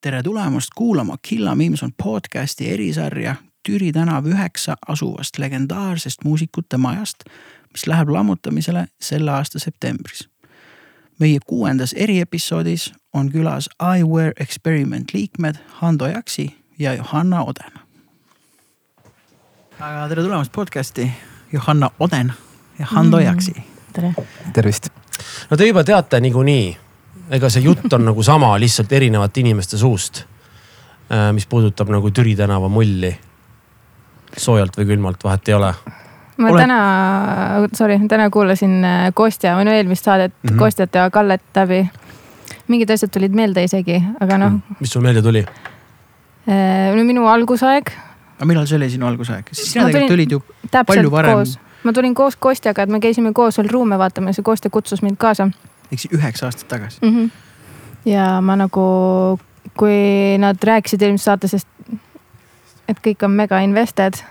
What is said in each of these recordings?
tere tulemast kuulama Killa Memes on podcasti erisarja Türi tänav üheksa asuvast legendaarsest muusikute majast, mis läheb lammutamisele selle aasta septembris. meie kuuendas eriepisoodis on külas iWear Experiment liikmed Hando Jaksi ja Johanna Oden. aga tere tulemast podcasti, Johanna Oden ja Hando mm. Jaksi. tere. tervist. no te juba teate niikuinii, ega see jutt on nagu sama, lihtsalt erinevate inimeste suust. mis puudutab nagu Türi tänava mulli. soojalt või külmalt, vahet ei ole ma Olen... täna, sorry, täna kuulasin Kostja, minu eelmist saadet mm -hmm. Kostjat ja Kallet läbi. mingid asjad tulid meelde isegi, aga noh. mis sul meelde tuli? no minu algusaeg. aga millal see oli sinu algusaeg? siis sina tegelikult tulid ju palju varem. ma tulin koos Kostjaga, et me käisime koos seal ruume vaatamas ja Kostja kutsus mind kaasa. Ehk siis üheksa aastat tagasi mm. -hmm. ja ma nagu, kui nad rääkisid eelmises saates, et kõik on mega invested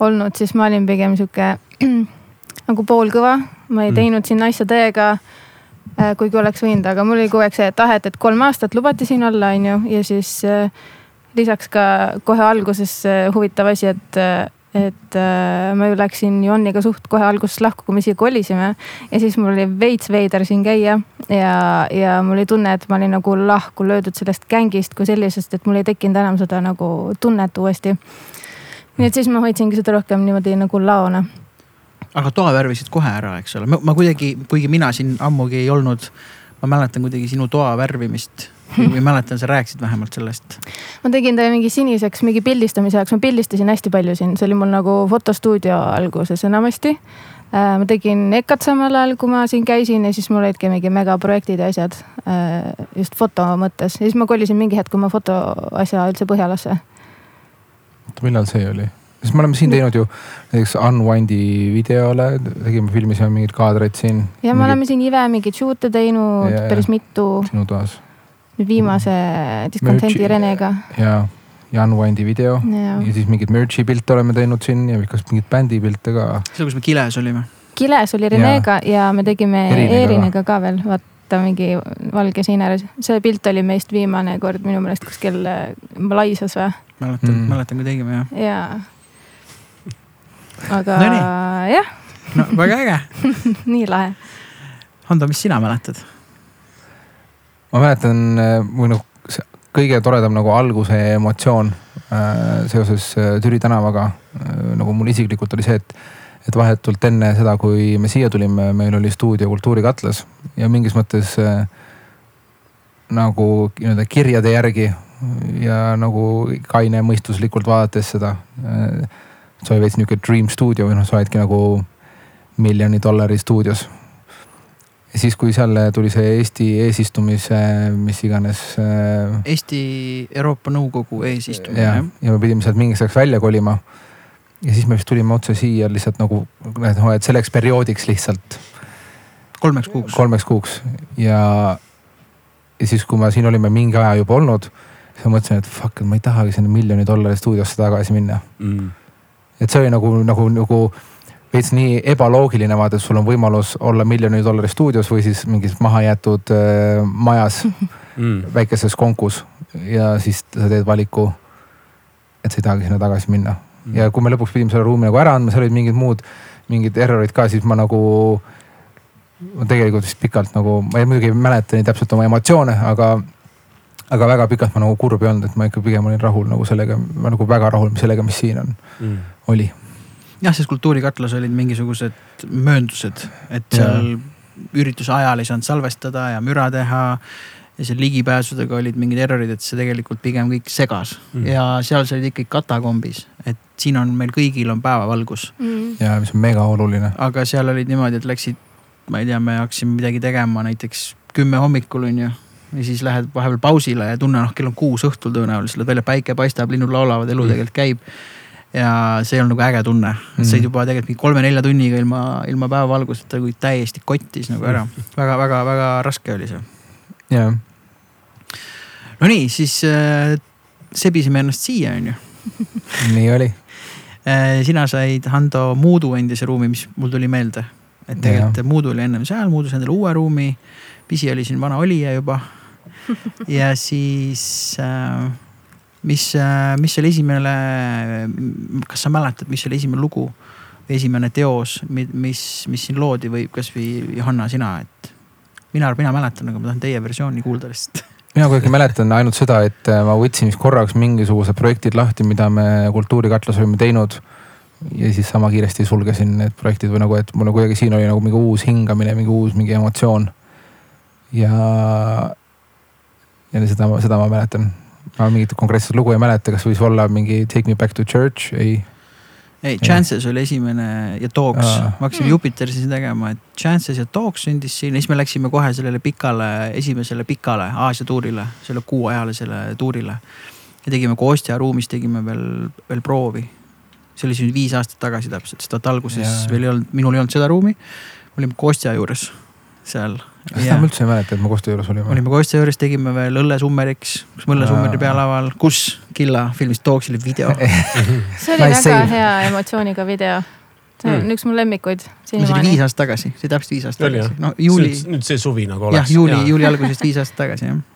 olnud, siis ma olin pigem sihuke nagu poolkõva, ma ei mm. teinud sinna asja täiega äh, kuigi oleks võinud, aga mul oli kogu aeg see tahe, et, et kolm aastat lubati siin olla, on ju, ja siis äh, lisaks ka kohe alguses äh, huvitav asi, et, et ma ju läksin Jonniga suht kohe alguses lahku, kui me siia kolisime. ja siis mul oli veits veider siin käia ja, ja mul oli tunne, et ma olin nagu lahku löödud sellest gängist kui sellisest, et mul ei tekkinud enam seda nagu tunnet uuesti nii et siis ma hoidsingi seda rohkem niimoodi nagu laona. aga toa värvisid kohe ära, eks ole, ma kuidagi, kuigi mina siin ammugi ei olnud, ma mäletan kuidagi sinu toa värvimist või mäletan, sa rääkisid vähemalt sellest. ma tegin ta mingi siniseks mingi pildistamise jaoks, ma pildistasin hästi palju siin, see oli mul nagu fotostuudio alguses enamasti. Äh, ma tegin EKA-t samal ajal, kui ma siin käisin ja siis mul olidki mingi megaprojektid ja asjad äh, just foto mõttes ja siis ma kolisin mingi hetk oma fotoasja üldse Põhjalasse oota, millal see oli? sest me oleme siin teinud ju näiteks Unwindi videole, tegime, filmisime mingeid kaadreid siin. ja me oleme siin Ive mingeid shoot'e teinud ja, päris mitu. sinu toas. Nüüd viimase Discontenti Renega. ja, ja Unwindi video ja. ja siis mingeid merch'i pilte oleme teinud siin ja kas mingeid bändi pilte ka. see, kus me Kiles olime. Kiles oli Renega ja, ja me tegime Erinega ka veel, vaata mingi valge seina ääres. see pilt oli meist viimane kord minu meelest kuskil Malaisias või mäletan mm., mäletan, kui tegime jah. jaa. aga no jah. no väga äge nii lahe. Hando, mis sina mäletad? Ma mäletan või noh, kõige toredam nagu alguse emotsioon äh, seoses äh, Türi tänavaga äh, nagu mul isiklikult oli see, et, et vahetult enne seda, kui me siia tulime, meil oli stuudio Kultuurikatlas ja mingis mõttes äh, nagu nii-öelda kirjade järgi ja nagu kainemõistuslikult vaadates seda. see oli veits nihuke dream stuudio või noh, sa oledki nagu miljoni dollari stuudios. Ja siis, kui seal tuli see Eesti eesistumise, mis iganes. Äh, Eesti Euroopa Nõukogu eesistumine. ja, ja me pidime sealt mingiks ajaks välja kolima. ja siis me vist tulime otse siia lihtsalt nagu, noh, et selleks perioodiks lihtsalt. kolmeks kuuks. kolmeks kuuks ja, ja siis, kui me siin olime mingi aja juba olnud siis ma mõtlesin, et fuck, et ma ei tahagi sinna miljoni dollari stuudiosse tagasi minna mm.. et see oli nagu, nagu, nagu veits nii ebaloogiline vaata, et sul on võimalus olla miljoni dollari stuudios või siis mingis mahajäetud äh, majas mm. väikeses konkus ja siis sa teed valiku, et sa ei tahagi sinna tagasi minna mm.. ja kui me lõpuks pidime selle ruumi nagu ära andma, seal olid mingid muud, mingid errorid ka, siis ma nagu ma tegelikult vist pikalt nagu, ma ei, muidugi ei mäleta nii täpselt oma emotsioone, aga aga väga pikalt ma nagu kurb ei olnud, et ma ikka pigem olin rahul nagu sellega, ma nagu väga rahul sellega, mis siin on mm., oli. Jah, sest kultuurikatlas olid mingisugused mööndused, et seal ja. ürituse ajal ei saanud salvestada ja müra teha. ja seal ligipääsudega olid mingid errorid, et see tegelikult pigem kõik segas mm. ja seal sa olid ikkagi katakombis, et siin on meil kõigil on päevavalgus mm.. ja mis on mega oluline. aga seal olid niimoodi, et läksid, ma ei tea, me hakkasime midagi tegema näiteks kümme hommikul on ju ja siis lähed vahepeal pausile ja tunne, noh, kell on kuus õhtul tõenäoliselt, lähed välja, päike paistab, linnud laulavad, elu mm. tegelikult käib. Ja see on nagu äge tunne mm., said juba tegelikult mingi kolme-nelja tunniga ilma, ilma päevavalguseta kui täiesti kottis nagu ära mm.. väga-väga-väga raske oli see. jah. Nonii, siis äh, sebisime ennast siia, on ju. nii oli äh,. sina said Hando Muudu endise ruumi, mis mul tuli meelde, et tegelikult Muudu oli ennem seal, Muudu sai endale uue ruumi Pisi oli siin vana olija juba ja siis äh, mis äh,, mis oli esimene, kas sa mäletad, mis oli esimene lugu esimene teos, mis, mis siin loodi või kasvõi Johanna, sina, et mina, mina mäletan, aga ma tahan teie versiooni kuulda lihtsalt mina kuidagi mäletan ainult seda, et äh, ma võtsin vist korraks mingisugused projektid lahti, mida me Kultuurikatlas olime teinud. ja siis sama kiiresti sulgesin need projektid või nagu, et mul kuidagi siin oli nagu mingi uus hingamine, mingi uus mingi emotsioon. ja, ja seda, seda ma mäletan. Ma mingit konkreetset lugu ei mäleta, kas võis olla mingi Take me back to church, ei ei, Chances oli esimene ja Dogs, me hakkasime Jupiter siis tegema, et Chances ja Dogs sündis siin ja siis me läksime kohe sellele pikale, esimesele pikale Aasia tuurile, selle kuuajalisele tuurile. ja tegime Kostja ruumis tegime veel, veel proovi. see oli siis viis aastat tagasi täpselt, sest vaata alguses ja. veel ei olnud, minul ei olnud seda ruumi. olime Kostja juures seal seda ma üldse ei mäleta, et me Kosta juures olime. olime Kosta juures, tegime veel Õllesummeriks, kus me Õllesummeri pealaval, kus Killa filmis oli video see oli nice väga save. hea emotsiooniga video. see on mm. üks mu lemmikuid. see oli viis aastat tagasi, see oli täpselt viis aastat tagasi, no juuli. nüüd see suvi nagu oleks. jah, juuli, juuli algusest viis aastat tagasi jah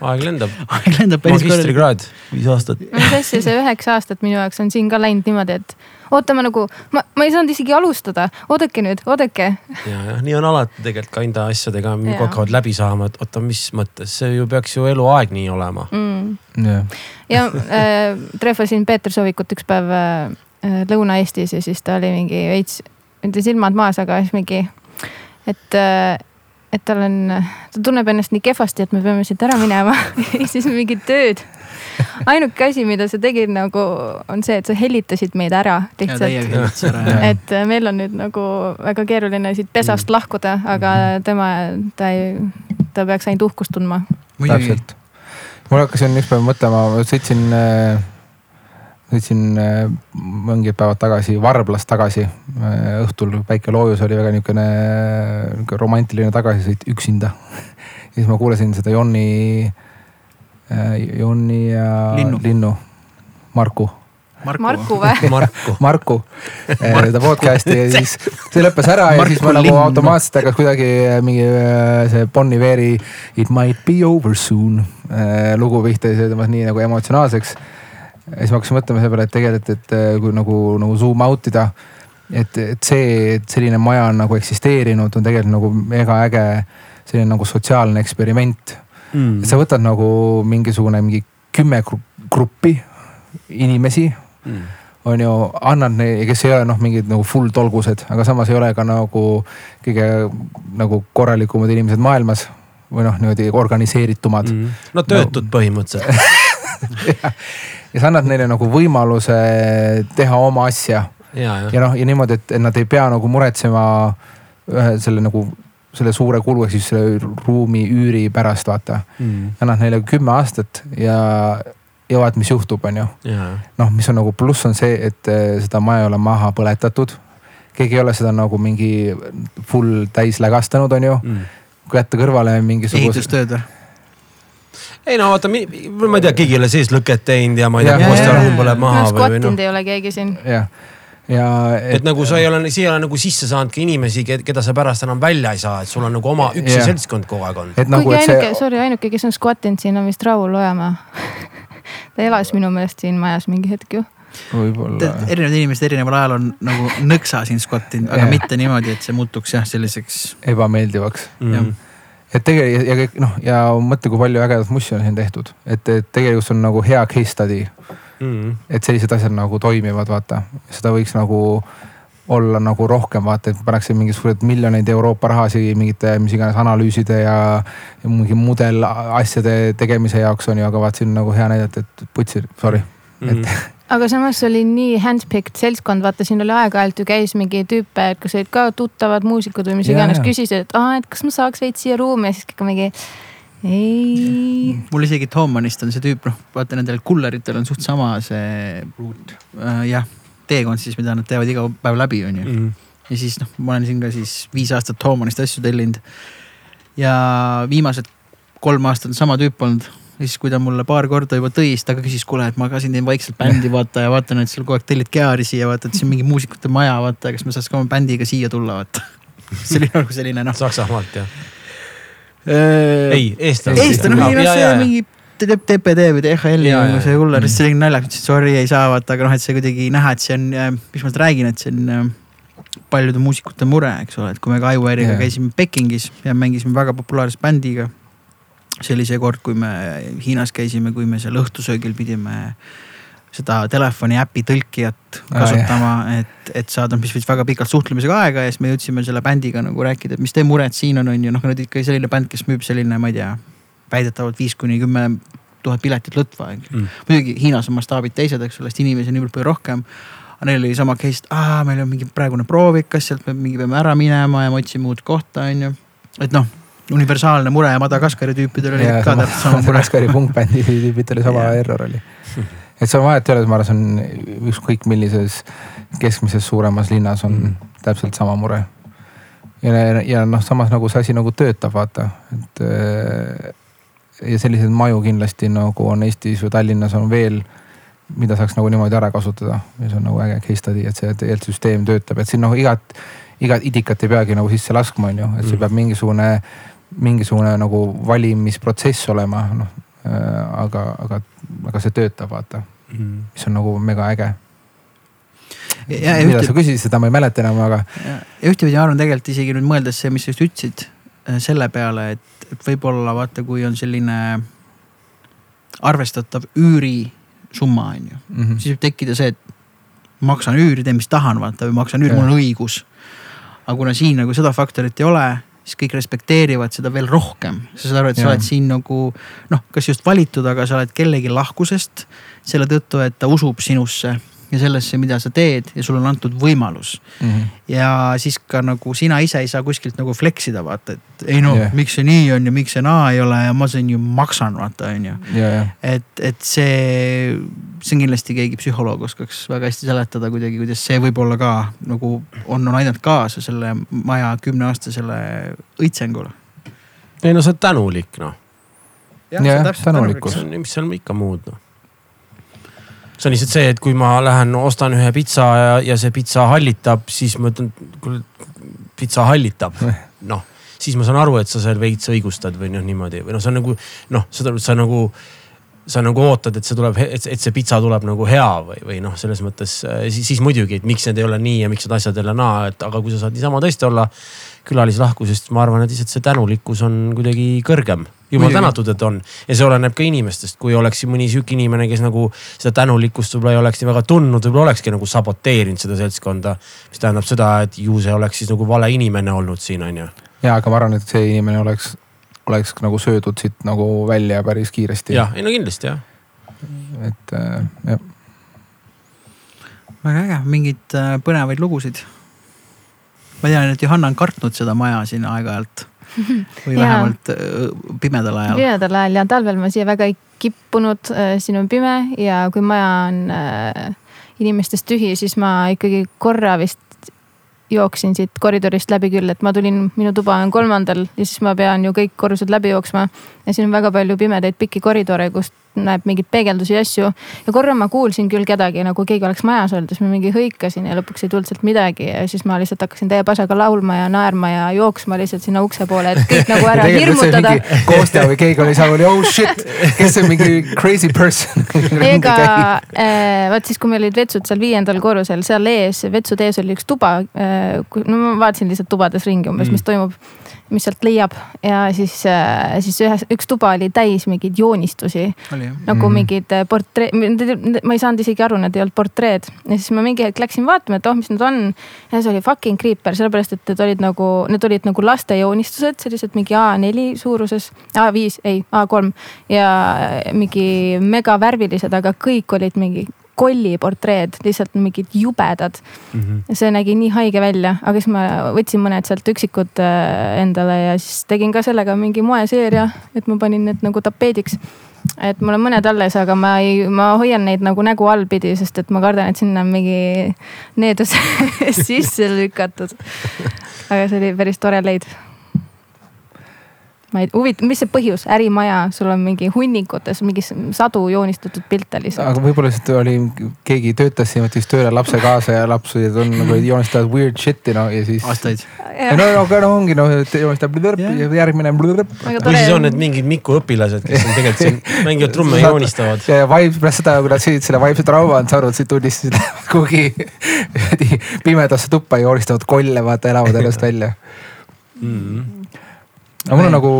aeg lendab. aeg lendab päris korralikult. magistrikraad, viis aastat. mis asja, see üheksa aastat minu jaoks on siin ka läinud niimoodi, et oota, ma nagu, ma, ma ei saanud isegi alustada, oodake nüüd, oodake. ja, jah, nii on alati tegelikult ka enda asjadega, aeg hakkavad läbi saama, et oota, mis mõttes, see ju peaks ju eluaeg nii olema mm.. ja, ja äh, trehvasin Peeter Soovikut üks päev äh, Lõuna-Eestis ja siis ta oli mingi veits, mitte silmad maas, aga siis mingi, et äh, et tal on, ta tunneb ennast nii kehvasti, et me peame siit ära minema ja siis mingid tööd. ainuke asi, mida sa tegid nagu on see, et sa hellitasid meid ära lihtsalt. et äh, meil on nüüd nagu väga keeruline siit pesast mm. lahkuda, aga mm-hmm. tema, ta ei, ta peaks ainult uhkust tundma. täpselt. mul hakkasin üks päev mõtlema, sõitsin äh, sõitsin äh, mingid päevad tagasi Varblas tagasi. Äh, õhtul päike loojus, oli väga niisugune, niisugune romantiline tagasisõit üksinda. ja siis ma kuulasin seda Jonni, äh, Jonni ja Linnu, Linnu, Marku. Marku, Marku või? Marku, Marku, seda podcast'i ja siis see lõppes ära ja siis ma nagu automaatselt hakkas kuidagi mingi see Bon Iveri It might be over soon lugu pihta ja see tõmbas nii nagu emotsionaalseks ja siis ma hakkasin mõtlema selle peale, et tegelikult, et äh, kui nagu, nagu zoom out ida. et, et see, et selline maja on nagu eksisteerinud, on tegelikult nagu mega äge selline nagu sotsiaalne eksperiment mm.. sa võtad nagu mingisugune mingi kümme gruppi inimesi mm. on ju, annad neile, kes ei ole noh, mingid nagu full tolgused, aga samas ei ole ka nagu kõige nagu korralikumad inimesed maailmas või noh, niimoodi organiseeritumad mm.. no töötud no. põhimõtteliselt ja sa annad neile nagu võimaluse teha oma asja. ja, ja. ja noh, ja niimoodi, et nad ei pea nagu muretsema ühe selle nagu selle suure kulu ehk siis selle ruumi üüri pärast vaata mm.. annad neile kümme aastat ja, ja vaat, mis juhtub, on ju. noh, mis on nagu pluss on see, et eh, seda maja ei ole maha põletatud. keegi ei ole seda nagu mingi full täis lägastanud, on ju mm.. kui jätta kõrvale mingisuguse. ehitustööd või? Ei no vaata, ma ei tea, keegi ei ole sees lõket teinud ja ma ei tea, kostaruum põleb maha no,. skvattinud no. ei ole keegi siin. jah ja et, et nagu sa ei ole, siia ei ole nagu sisse saanudki inimesi, keda sa pärast enam välja ei saa, et sul on nagu oma üks yeah. seltskond kogu aeg olnud. Nagu, kuigi ainuke see..., sorry, ainuke, kes on skvattinud siin on vist Raul Ojamaa ta elas minu meelest siin majas mingi hetk ju võib-olla. erinevad inimesed erineval ajal on nagu nõksa siin skvattinud, aga yeah. mitte niimoodi, et see muutuks jah, selliseks. ebameeldivaks mm. -hmm et tegelikult ja kõik noh, ja mõtle, kui palju ägedat mussi on siin tehtud, et, et tegelikult see on nagu hea case study. Mm.. et sellised asjad nagu toimivad, vaata, seda võiks nagu olla nagu rohkem vaata, et pannakse mingisugused miljoneid Euroopa rahasid mingite mis iganes analüüside ja, ja mingi mudelasjade tegemise jaoks on ju, aga vaat siin nagu hea näidata, et putsi, sorry. Mm, -hmm. et aga samas oli nii handpicked seltskond, vaata siin oli aeg-ajalt ju käis mingi tüüpe, kes olid ka tuttavad muusikud või mis iganes, küsisid, et aa, et kas ma saaks veits siia ruumi ja siis kõik mingi ei. mul isegi Toomanist on see tüüp, noh vaata nendel kulleritel on suht sama see äh, jah, teekond siis, mida nad teevad iga päev läbi, on ju mm. -hmm. ja siis noh, ma olen siin ka siis viis aastat Toomanist asju tellinud. ja viimased kolm aastat on sama tüüp olnud ja siis, kui ta mulle paar korda juba tõi, siis ta ka küsis, kuule, et ma ka siin teen vaikselt bändi, vaata ja vaatan, et sul kogu aeg tellid Geari siia, vaata, et on mingi muusikute maja, vaata, kas ma saaks ka oma bändiga siia tulla, vaata. see oli nagu selline noh. Saksamaalt jah ei, eestlane. eestlane, ei noh, see mingi teeb TPD või DHL-i või jaa. see hull, see oli naljakas, ütles sorry ei saa vaata, aga noh, et see kuidagi näha, et see on, mis ma seda räägin, et see on äh, paljude muusikute mure, eks ole, et kui me ka iWire'iga Jaa. käisime Pekingis ja mängisime väga populaarse bändiga. See oli see kord, kui me Hiinas käisime, kui me seal õhtusöögil pidime seda telefoni äpi tõlkijat kasutama, et, et saada, mis võttis väga pikalt suhtlemisega aega ja siis me jõudsime selle bändiga nagu rääkida, et mis teie mured siin on, on ju noh, nad ikka selline bänd, kes müüb selline, ma ei tea, väidetavalt viis kuni kümme tuhat piletit lõtva, eks Mm. muidugi Hiinas on mastaabid teised, eks ole, sest inimesi on niivõrd palju rohkem. aga neil oli sama case, et aa, meil on mingi praegune proovikas, sealt me mingi peame ära minema ja me otsime uut kohta, on ju. et noh, universaalne mure ja Madagaskari tüüpidel oli ja ka täpselt sama mure. Madagaskari punkbändi tüübid oli sama error oli. et see on vahet ei ole, ma arvan, see on ükskõik millises keskmises suuremas linnas on Mm. täpselt sama mure. ja, ja noh, samas nagu see asi nagu töötab, vaata, et äh, ja selliseid maju kindlasti nagu on Eestis või Tallinnas on veel, mida saaks nagu niimoodi ära kasutada ja see on nagu äge case study, et see tegelikult süsteem töötab, et siin nagu igat, igat idikat ei peagi nagu sisse laskma, on ju, et see Mm. peab mingisugune, mingisugune nagu valimisprotsess olema, noh. aga, aga, aga see töötab, vaata, Mm. mis on nagu mega äge. mida sa ühte- küsisid, seda ma ei mäleta enam, aga ühtepidi ma arvan tegelikult isegi nüüd mõeldes see, mis sa just ütlesid äh, selle peale, et, et võib-olla vaata, kui on selline arvestatav üürisumma on ju, mm -hmm. siis võib tekkida see, et maksan üüri, teen mis tahan, vaata või maksan üüri, mul on õigus. aga kuna siin nagu seda faktorit ei ole, siis kõik respekteerivad seda veel rohkem, sa saad aru, et sa Jah. oled siin nagu noh, kas just valitud, aga sa oled kellegi lahkusest selle tõttu, et ta usub sinusse ja sellesse, mida sa teed ja sulle on antud võimalus mm -hmm. ja siis ka nagu sina ise ei saa kuskilt nagu flex ida, vaata, et ei no yeah. miks see nii on ja miks see naa ei ole ja ma siin ju maksan, vaata on ju. ja, ja et, et see, see on kindlasti keegi psühholoog oskaks väga hästi seletada kuidagi, kuidas see võib-olla ka nagu on, on aidanud kaasa selle maja kümneaastasele õitsengule. ei no sa oled tänulik noh, Jah, tänulikkus. see on, mis seal ikka muud noh. See on lihtsalt see, et kui ma lähen ostan ühe pitsa ja, ja see pitsa hallitab, siis ma ütlen, kuule pitsa hallitab, noh siis ma saan aru, et sa seal veits õigustad või noh, niimoodi. Või noh, see on nagu noh, seda sa nagu sa nagu ootad, et see tuleb, et et see pitsa tuleb nagu hea või, või noh, selles mõttes äh, siis, siis muidugi, et miks need ei ole nii ja miks need asjad jälle naa, et aga kui sa saad niisama tõesti olla külalislahkusest, ma arvan, et lihtsalt see tänulikkus on kuidagi kõrgem. jumal tänatud, et on ja see oleneb ka inimestest, kui oleks mõni sihuke inimene, kes nagu seda tänulikkust võib-olla ei oleks nii väga tundnud, võib-olla olekski nagu saboteerinud seda seltskonda. mis tähendab seda, et ju see oleks siis nagu vale inimene olnud siin on ju. ja, aga ma arvan, et see inimene oleks, oleks nagu söödud siit nagu välja päris kiiresti. jah, ei no kindlasti jah. et äh, jah, väga äge, mingeid äh, põnevaid lugusid. ma tean, et Johanna on kartnud seda maja siin aeg-ajalt või vähemalt äh, pimedal ajal. pimedal ajal ja talvel ma siia väga ei kippunud, siin on pime ja kui maja on äh, inimestest tühi, siis ma ikkagi korra vist jooksin siit koridorist läbi küll, et ma tulin, minu tuba on kolmandal ja siis ma pean ju kõik korrused läbi jooksma. ja siin on väga palju pimedaid pikki koridore, kust näeb mingeid peegeldusi ja asju. ja korra ma kuulsin küll kedagi nagu keegi oleks majas olnud, siis ma mingi hõikasin ja lõpuks ei tulnud sealt midagi ja siis ma lihtsalt hakkasin täie pasaga laulma ja naerma ja jooksma lihtsalt sinna ukse poole, et kõik nagu ära hirmutada. Kostja või keegi oli seal, oli oh shit, kes see mingi crazy person. ega äh, vaat siis, kui meil olid vetsud seal viiendal korrusel, seal ees, vetsude ees oli üks tuba äh,. no ma vaatasin lihtsalt tubades ringi umbes, mis toimub, mis sealt leiab. Ja siis äh,, siis ühes, üks tuba oli täis mingeid joonistusi. Nagu Mhm. mingid äh, portree, ma ei saanud isegi aru, need ei olnud portreed. Ja siis ma mingi hetk läksin vaatama, et oh, mis need on. ja see oli fucking creeper, sellepärast et need olid nagu, need olid nagu laste joonistused, sellised mingi A4 suuruses, A5, ei A3 ja mingi megavärvilised, aga kõik olid mingi kolliportreed, lihtsalt mingid jubedad. see nägi nii haige välja, aga siis ma võtsin mõned sealt üksikud äh, endale ja siis tegin ka sellega mingi moeseeria, et ma panin need nagu tapeediks. et mul on mõned alles, aga ma ei, ma hoian neid nagu nägu all pidi, sest et ma kardan, et sinna on mingi needus sisse lükatud. aga see oli päris tore leid. Ma ei, huvitav, mis see põhjus, ärimaja, sul on mingi hunnikutes mingi sadu joonistatud pilte lihtsalt. aga võib-olla lihtsalt oli, keegi töötas siin, võttis tööle lapse kaasa ja lapsed on nagu joonistavad weird shit'i no ja siis. aastaid. no, no aga no ongi noh, joonistab ja järgmine või siis on need mingid Miku õpilased, kes on tegelikult siin mängivad trumme ja joonistavad. ja Vibe, pärast seda, kui nad sõid selle Vibe'i trauma on saanud, siis tunnistasid kuhugi pimedasse tuppa ja joonistavad kolle, vaata elavad ennast välja mm. -hmm aga mul on nagu,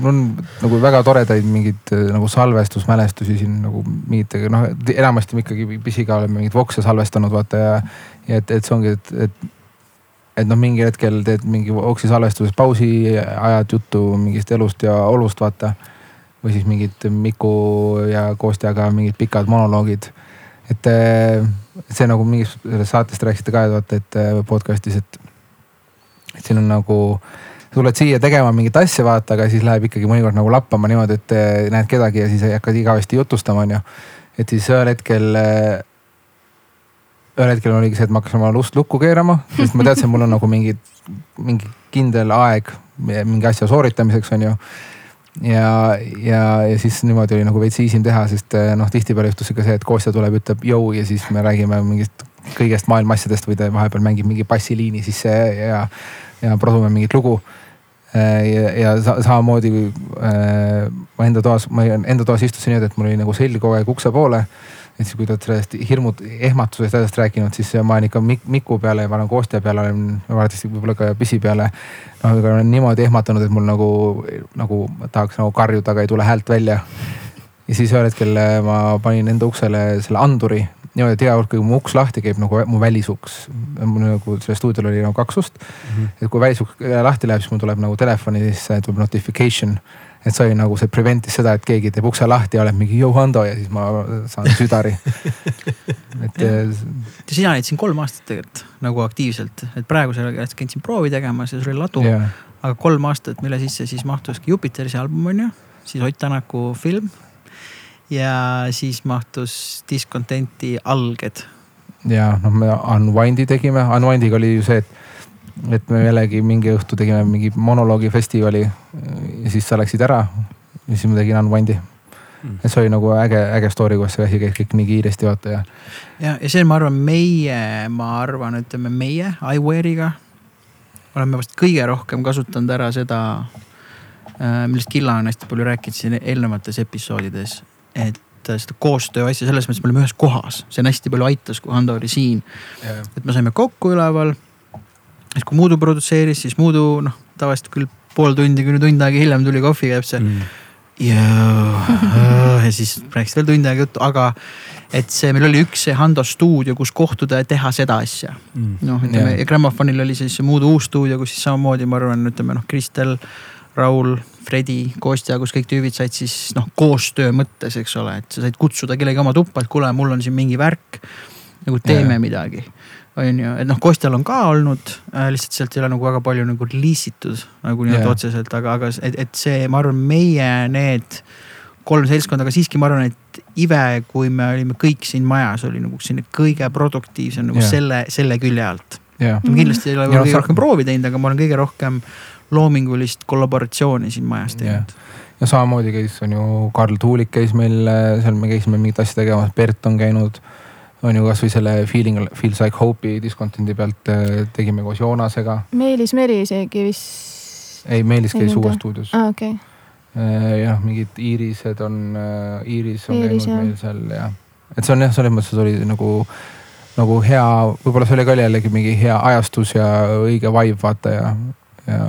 mul on nagu väga toredaid mingeid nagu salvestusmälestusi siin nagu mingitega noh, enamasti me ikkagi pisiga oleme mingeid vokse salvestanud vaata ja, ja et, et see ongi, et, et et noh, mingil hetkel teed mingi voksi salvestuses pausi, ajad juttu mingist elust ja olust, vaata. või siis mingid Miku ja Kostjaga mingid pikad monoloogid. et see nagu mingis selles saates te rääkisite ka, et vaata, et podcast'is, et, et siin on nagu tuled siia tegema mingit asja, vaata, aga siis läheb ikkagi mõnikord nagu lappama niimoodi, et eh, näed kedagi ja siis hakkad igavesti jutustama, onju. et siis ühel hetkel, eh, ühel hetkel oligi see, et ma hakkasin oma lust lukku keerama, sest ma teadsin, mul on nagu mingi, mingi kindel aeg mingi asja sooritamiseks, onju ja, ja, ja siis niimoodi oli nagu veits easy im teha, sest eh, noh, tihtipeale juhtus ikka see, et Kostja tuleb, ütleb jõu ja siis me räägime mingist kõigest maailma asjadest või ta vahepeal mängib mingi bassiliini sisse ja, ja produme mingit lugu Äh, ja, ja samamoodi äh, ma enda toas, ma enda toas istusin niimoodi, et mul oli nagu selg kogu aeg ukse poole. et siis, kui te olete sellest hirmut, ehmatusest asjast rääkinud, siis ma olen ikka Mik Miku peale ja ma olen Kostja peale, olen vaadates võib-olla ka Pisi peale. noh, aga olen niimoodi ehmatanud, et mul nagu, nagu tahaks nagu karjuda, aga ei tule häält välja. ja siis ühel hetkel ma panin enda uksele selle anduri niimoodi, hea hulk, kui mu uks lahti käib nagu mu välisuks. mul nagu sellel stuudiol oli nagu kaks ust mm. -hmm. et kui välisuks lahti läheb, siis mul tuleb nagu telefonisse tuleb notification. et see oli nagu see prevent'is seda, et keegi teeb ukse lahti ja oleb mingi jõu Hando ja siis ma saan südari et. sina olid siin kolm aastat tegelikult nagu aktiivselt, et praegusel hetkel käid siin proovi tegemas ja sul oli ladu yeah.. aga kolm aastat, mille sisse siis mahtuski Jupiteri see album on ju, siis Ott Tänaku film ja siis mahtus Discontenti alged. ja noh, me Unwind'i tegime, Unwind'iga oli ju see, et, et me jällegi mingi õhtu tegime mingi monoloogifestivali ja siis sa läksid ära. ja siis ma tegin Unwind'i mm.. et see oli nagu äge, äge story, kuidas see asi käis kõik nii kiiresti vaata ja. ja, ja see, ma arvan, meie, ma arvan, ütleme meie iWare'iga oleme vast kõige rohkem kasutanud ära seda, äh, millest Killa on hästi palju rääkinud siin eelnevates episoodides et äh, seda koostöö asja selles mõttes me olime ühes kohas, see on hästi palju aitas, kui Hando oli siin. Et me saime kokku üleval. siis kui Muudu produtseeris, siis Muudu noh, tavaliselt küll pool tundi, kuni tund aega hiljem tuli kohvi, käib see mm.. ja, ja siis rääkis veel tund aega juttu, aga et see, meil oli üks see Hando stuudio, kus kohtuda ja teha seda asja. Mm.. noh, ütleme yeah. ja Grammofonil oli siis Muudu uus stuudio, kus siis samamoodi ma arvan, ütleme noh, Kristel Raul, Fredi, Kostja, kus kõik tüübid said siis noh, koostöö mõttes, eks ole, et sa said kutsuda kellegi oma tuppa, et kuule, mul on siin mingi värk. nagu teeme ja. midagi, on ju, et noh, Kostjal on ka olnud äh,, lihtsalt sealt ei ole nagu väga palju nagu liisitud nagu nii-öelda otseselt, aga, aga et, et see, ma arvan, meie need kolm seltskonda, aga siiski ma arvan, et ive, kui me olime kõik siin majas, oli nagu selline kõige produktiivsem nagu yeah. selle, selle külje alt yeah.. kindlasti ei ole kõige rohkem proovi teinud, aga ma olen kõige rohkem loomingulist kollaboratsiooni siin majas teinud. ja samamoodi käis, on ju, Karl Tuulik käis meil seal, me käisime mingit asja tegemas, Bert on käinud. on ju kasvõi selle Feeling, Feels like Hope'i diskontendi pealt äh, tegime koos Joonasega. Meelis Meri isegi vist. ei, Meelis käis uues stuudios. aa, okei okay äh, jah, mingid Iirised on, äh, Iiris on Iiris, käinud jah. meil seal ja, et see on jah, selles mõttes oli nagu, nagu hea, võib-olla see oli ka jällegi mingi hea ajastus ja õige vibe vaata ja, ja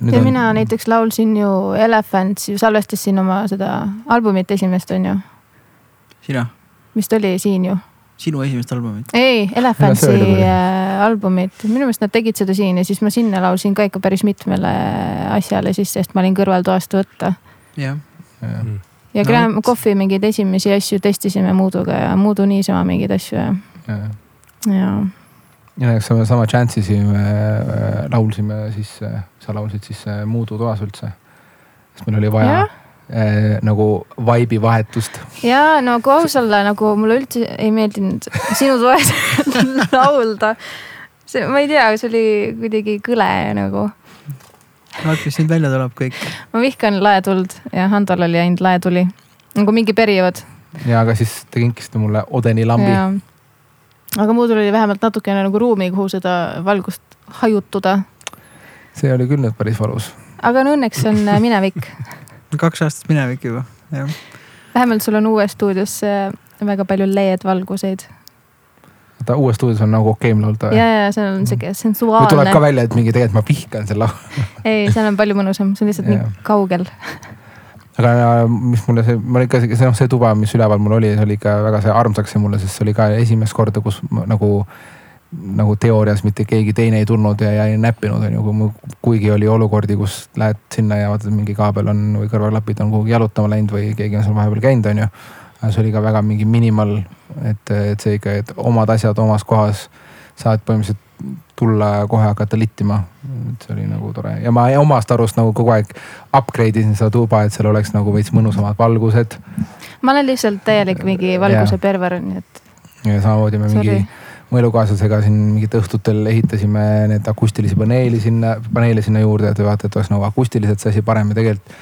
ja on... mina näiteks laulsin ju Elephants ju salvestasin oma seda albumit esimest on ju. sina? mis ta oli siin ju? sinu esimest albumit? ei, Elephantsi äh, albumit, minu meelest nad tegid seda siin ja siis ma sinna laulsin ka ikka päris mitmele asjale sisse, sest ma olin kõrval toast võtta. jah. ja, ja no, Graham Coffee mingeid esimesi asju testisime Mooduga ja Moodu niisama mingeid asju ja, ja. ja ja eks me sama Chance'i me äh, laulsime siis, äh, sa laulsid siis äh, Muudu toas üldse. sest meil oli vaja äh, nagu vibe'i vahetust. ja no kui aus olla, nagu mulle üldse ei meeldinud sinu toes laulda. see, ma ei tea, see oli kuidagi kõle nagu vaat, mis nüüd välja tuleb kõik. ma vihkan laetuld ja Handol oli ainult laetuli. nagu mingi periood. ja aga siis te kinkisite mulle Odeni lambi. Aga muudel oli vähemalt natukene nagu ruumi, kuhu seda valgust hajutuda. see oli küll nüüd päris valus. aga no õnneks on äh, minevik. kaks aastat minevik juba, jah. vähemalt sul on uues stuudios äh, väga palju LED-valguseid. vaata uues stuudios on nagu okeim laulda. ja, ja see on sihuke või tuleb ka sensuaalne. välja, et mingi tegelikult ma vihkan selle. ei, seal on palju mõnusam, see on lihtsalt Jaa. nii kaugel. Aga mis mulle see, ma ikka see noh, see tuba, mis üleval mul oli, see oli ikka väga see armsaks see mulle, sest see oli ka esimest korda, kus ma, nagu nagu teoorias mitte keegi teine ei tulnud ja, ja ei näppinud, on ju, kuigi oli olukordi, kus lähed sinna ja vaatad, mingi kaabel on või kõrvaklapid on kuhugi jalutama läinud või keegi on seal vahepeal käinud, on ju. see oli ka väga mingi minimal, et, et see ikka, et omad asjad omas kohas saad põhimõtteliselt tulla kohe hakata littima. et see oli nagu tore ja ma omast arust nagu kogu aeg upgrade isin seda tuba, et seal oleks nagu veits mõnusamad valgused ma olen lihtsalt täielik mingi valguse perver, nii et ja samamoodi me mingi sorry. mu elukaaslasega siin mingit õhtutel ehitasime need akustilisi paneeli sinna, paneele sinna juurde, et vaata, et oleks nagu akustiliselt see asi parem ja tegelikult.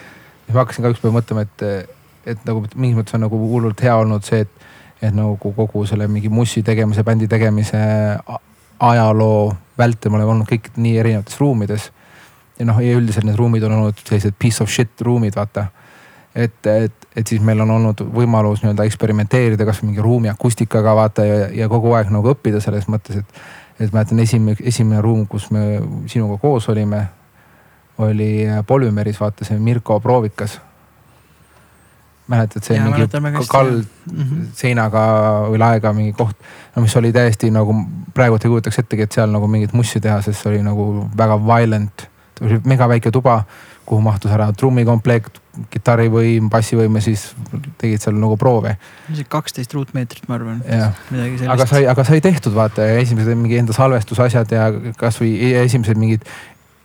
siis ma hakkasin ka ükspäev mõtlema, et, et nagu mingis mõttes on nagu hullult hea olnud see, et, et nagu kogu selle mingi mussi tegemise, bändi tegemise ajaloo vältel me oleme olnud kõik nii erinevates ruumides. ja noh, ja üldiselt need ruumid on olnud sellised piece of shit ruumid, vaata et, et, et siis meil on olnud võimalus nii-öelda eksperimenteerida kasvõi mingi ruumi akustikaga vaata ja, ja kogu aeg nagu õppida selles mõttes, et. et mäletan esimene, esimene ruum, kus me sinuga koos olime, oli Polümeris vaata see Mirko Proovikas. mäletad, see Jaa, mingi mäletan kald Mhm. seinaga või laega mingi koht, no mis oli täiesti nagu praegult ei kujutaks ettegi, et seal nagu mingit mussi teha, sest see oli nagu väga violent. oli mega väike tuba, kuhu mahtus ära trummikomplekt, kitarrivõim, bassivõim ja siis tegid seal nagu proove. isegi kaksteist ruutmeetrit, ma arvan. Midagi sellist. aga sai, aga sai tehtud vaata ja esimesed mingi enda salvestusasjad ja kasvõi esimesed mingid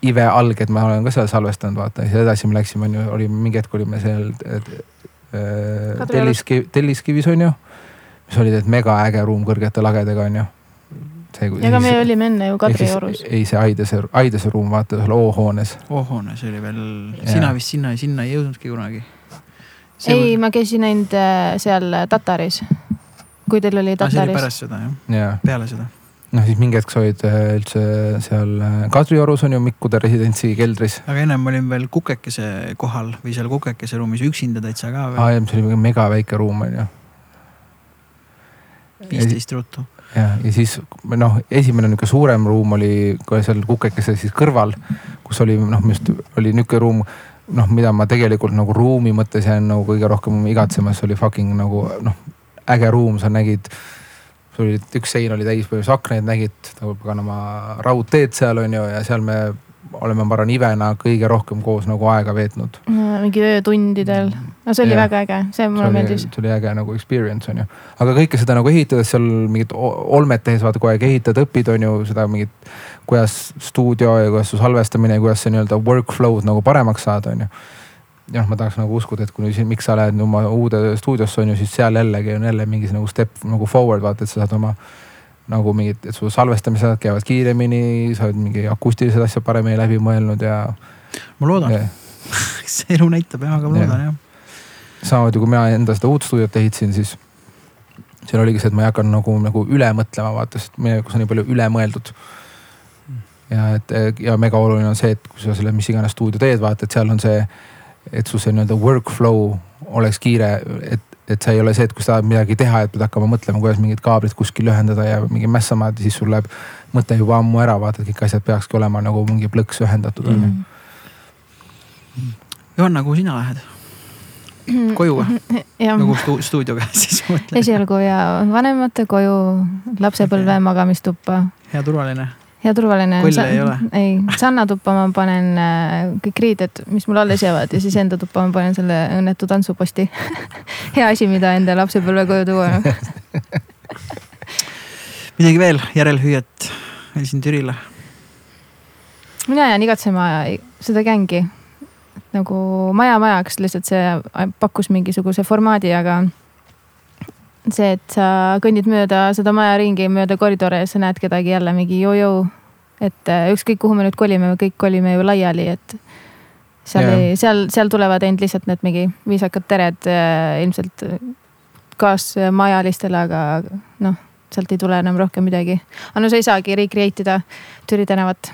Ive alged ma olen ka seal salvestanud vaata ja siis edasi me läksime, on ju, oli mingi hetk olime seal äh, Telliskivi, Telliskivis on ju. mis oli tegelikult mega äge ruum kõrgete lagedega on ju. ka me olime enne ju Kadriorus. ei, see Aidese, Aidese ruum vaata seal O-hoones. ohoone, see oli veel, sina vist sinna, sinna ei jõudnudki kunagi. ei, ma käisin ainult äh, seal Tataris, kui teil oli see oli Tataris. pärast seda jah, ja peale seda. noh, siis mingi hetk sa olid äh, üldse seal äh, Kadriorus on ju Mikkude residentsi keldris. aga ennem olin veel kukekese kohal või seal kukekese ruumis üksinda täitsa ka veel, aa, see oli mega väike ruum on ju. viisteist ruutu. ja, ja siis noh, esimene niisugune suurem ruum oli kohe seal kukekese siis kõrval, kus oli noh, minu arust oli niisugune ruum, noh, mida ma tegelikult nagu ruumi mõttes jään nagu kõige rohkem igatsema, see oli fucking nagu noh, äge ruum, sa nägid. Sul oli üks sein oli täis põhimõtteliselt aknaid, nägid nagu paganama raudteed seal on ju ja seal me oleme, ma arvan, Ivena kõige rohkem koos nagu aega veetnud. mingi öötundidel, no see oli Jah. väga äge, see mulle meeldis. see oli äge nagu experience on ju. aga kõike seda nagu ehitades seal mingit olmet tehes vaata kogu aeg ehitad, õpid on ju seda mingit, kuidas stuudio ja kuidas su salvestamine ja kuidas see nii-öelda workflow'd nagu paremaks saada, on ju. Ja noh, ma tahaks nagu uskuda, et kui siin, miks sa lähed oma uude stuudiosse on ju, siis seal jällegi on jälle mingi nagu step nagu forward vaata, et sa saad oma nagu mingid, et su salvestamised käivad kiiremini, sa oled mingi akustilised asjad paremini läbi mõelnud ja, ma loodan, ja see elu näitab jah, aga ma Jah. loodan jah. samamoodi kui mina enda seda uut stuudiot ehitasin, siis seal oligi see, et ma ei hakanud nagu, nagu üle mõtlema, vaata, sest minevikus on nii palju üle mõeldud. ja et ja mega oluline on see, et kui sa selle mis iganes stuudio teed, vaata, et seal on see, et su see nii-öelda workflow oleks kiire, et, et see ei ole see, et kui sa tahad midagi teha, et pead hakkama mõtlema, kuidas mingid kaablid kuskil ühendada ja mingi mässama, et siis sul läheb mõte juba ammu ära, vaata, et kõik asjad peakski olema nagu mingi plõks ühendatud on ju. Johanna, kuhu sina lähed? koju või? nagu stu- stuudioga siis mõtlen. esialgu ja vanemate koju, lapsepõlve magamistuppa hea turvaline. Ja turvaline. Kolle ei ole? ei, Sanna tuppa ma panen äh, kõik riided, mis mul alles jäävad ja siis enda tuppa ma panen selle õnnetu tantsuposti. hea asi, mida enda lapsepõlve koju tuua. midagi veel järelhüüet meil siin Türile? mina jään igatsema seda gängi nagu maja majaks, lihtsalt see pakkus mingisuguse formaadi, aga see, et sa kõnnid mööda seda maja ringi, mööda koridore ja sa näed kedagi jälle mingi joo-joo et äh, ükskõik kuhu me nüüd kolime, me kõik kolime ju laiali, et seal ei, seal, seal tulevad ainult lihtsalt need mingi viisakad tered äh, ilmselt kaasmajalistele, aga noh, sealt ei tule enam rohkem midagi. aga no sa ei saagi recreate ida Türi tänavat.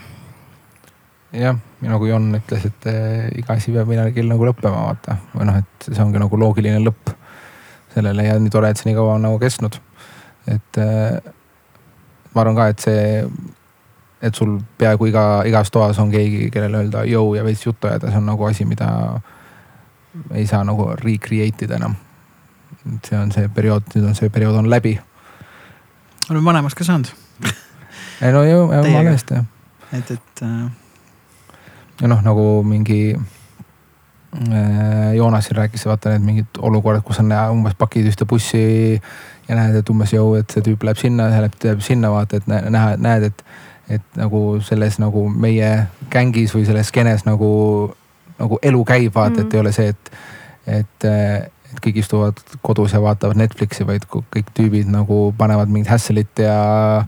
jah, nagu Jon ütles, et eh, iga asi peab millalgi nagu lõppema, vaata. või noh, et see ongi nagu loogiline lõpp sellele ja nii tore, et see nii kaua on nagu kestnud. et ma arvan ka, et see, et sul peaaegu iga, igas toas on keegi, kellele öelda jõu ja veits juttu ajada, see on nagu asi, mida ei saa nagu recreate ida enam. et see on see periood, nüüd on see periood on läbi. oleme vanemaks ka saanud, ei no ju, Teiega. valesti jah et, et äh, ja noh, nagu mingi äh, Joonas siin rääkis, vaata need mingid olukorrad, kus on näha umbes pakid ühte bussi ja näed, et umbes jõu, et see tüüp läheb sinna, läheb, läheb sinna, vaata, et nä- näha, näed, et, et nagu selles nagu meie gängis või selles skeenes nagu, nagu elu käib, vaata mm, -hmm. et ei ole see, et, et, et kõik istuvad kodus ja vaatavad Netflixi, vaid kõik tüübid nagu panevad mingit hässelit ja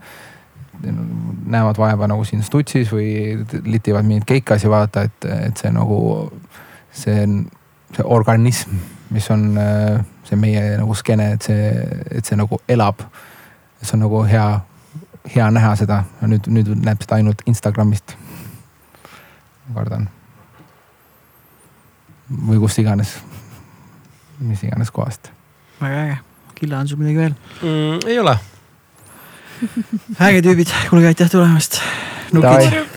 näevad vaeva nagu siin stutsis või litivad mingeid keikasi vaata, et, et see nagu, see on see organism, mis on äh, see meie nagu skeene, et see, et see nagu elab. see on nagu hea, hea näha seda, nüüd, nüüd näeb seda ainult Instagramist. ma kardan. või kust iganes, mis iganes kohast. väga äge. Killa, on sul midagi veel? mm,? ei ole. äge tüübid, kuulge aitäh tulemast. Nukid